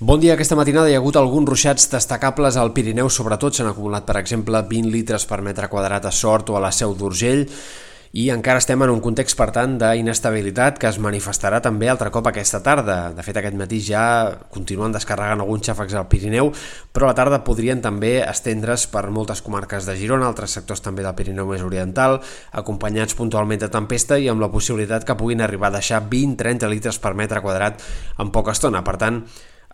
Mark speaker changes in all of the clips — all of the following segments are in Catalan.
Speaker 1: Bon dia. Aquesta matinada hi ha hagut alguns ruixats destacables al Pirineu, sobretot s'han acumulat, per exemple, 20 litres per metre quadrat a Sort o a la Seu d'Urgell, i encara estem en un context, per tant, d'inestabilitat que es manifestarà també altre cop aquesta tarda. De fet, aquest matí ja continuen descarregant alguns xàfecs al Pirineu, però a la tarda podrien també estendre's per moltes comarques de Girona, altres sectors també del Pirineu més oriental, acompanyats puntualment de tempesta i amb la possibilitat que puguin arribar a deixar 20-30 litres per metre quadrat en poca estona. Per tant,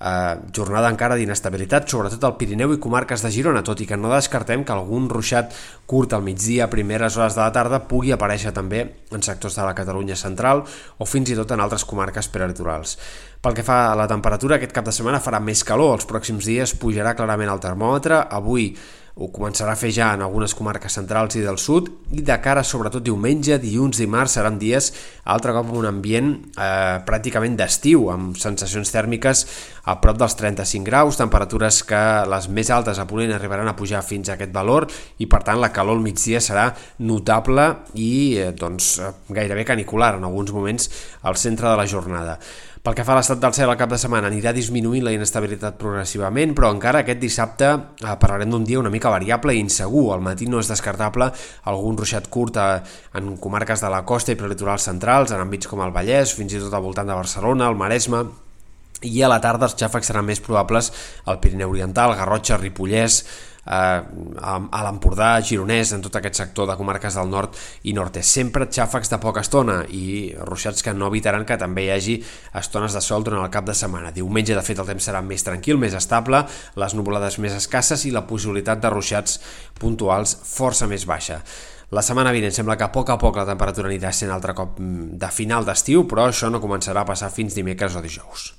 Speaker 1: eh, jornada encara d'inestabilitat, sobretot al Pirineu i comarques de Girona, tot i que no descartem que algun ruixat curt al migdia a primeres hores de la tarda pugui aparèixer també en sectors de la Catalunya central o fins i tot en altres comarques prelitorals. Pel que fa a la temperatura, aquest cap de setmana farà més calor, els pròxims dies pujarà clarament el termòmetre, avui ho començarà a fer ja en algunes comarques centrals i del sud i de cara sobretot diumenge, dilluns, dimarts seran dies altre cop un ambient eh, pràcticament d'estiu amb sensacions tèrmiques a prop dels 35 graus, temperatures que les més altes a Ponent arribaran a pujar fins a aquest valor i per tant la calor al migdia serà notable i eh, doncs, gairebé canicular en alguns moments al centre de la jornada. Pel que fa a l'estat del cel al cap de setmana anirà disminuint la inestabilitat progressivament, però encara aquest dissabte eh, parlarem d'un dia una mica variable i insegur. Al matí no és descartable algun ruixat curt a, en comarques de la costa i prelitorals centrals, en àmbits com el Vallès, fins i tot al voltant de Barcelona, el Maresme, i a la tarda els xàfecs seran més probables al Pirineu Oriental, Garrotxa, Ripollès, eh, a l'Empordà, Gironès, en tot aquest sector de comarques del nord i nord-est. Sempre xàfecs de poca estona i ruixats que no evitaran que també hi hagi estones de sol durant el cap de setmana. Diumenge, de fet, el temps serà més tranquil, més estable, les nuvolades més escasses i la possibilitat de ruixats puntuals força més baixa. La setmana vinent sembla que a poc a poc la temperatura anirà sent altre cop mm, de final d'estiu, però això no començarà a passar fins dimecres o dijous.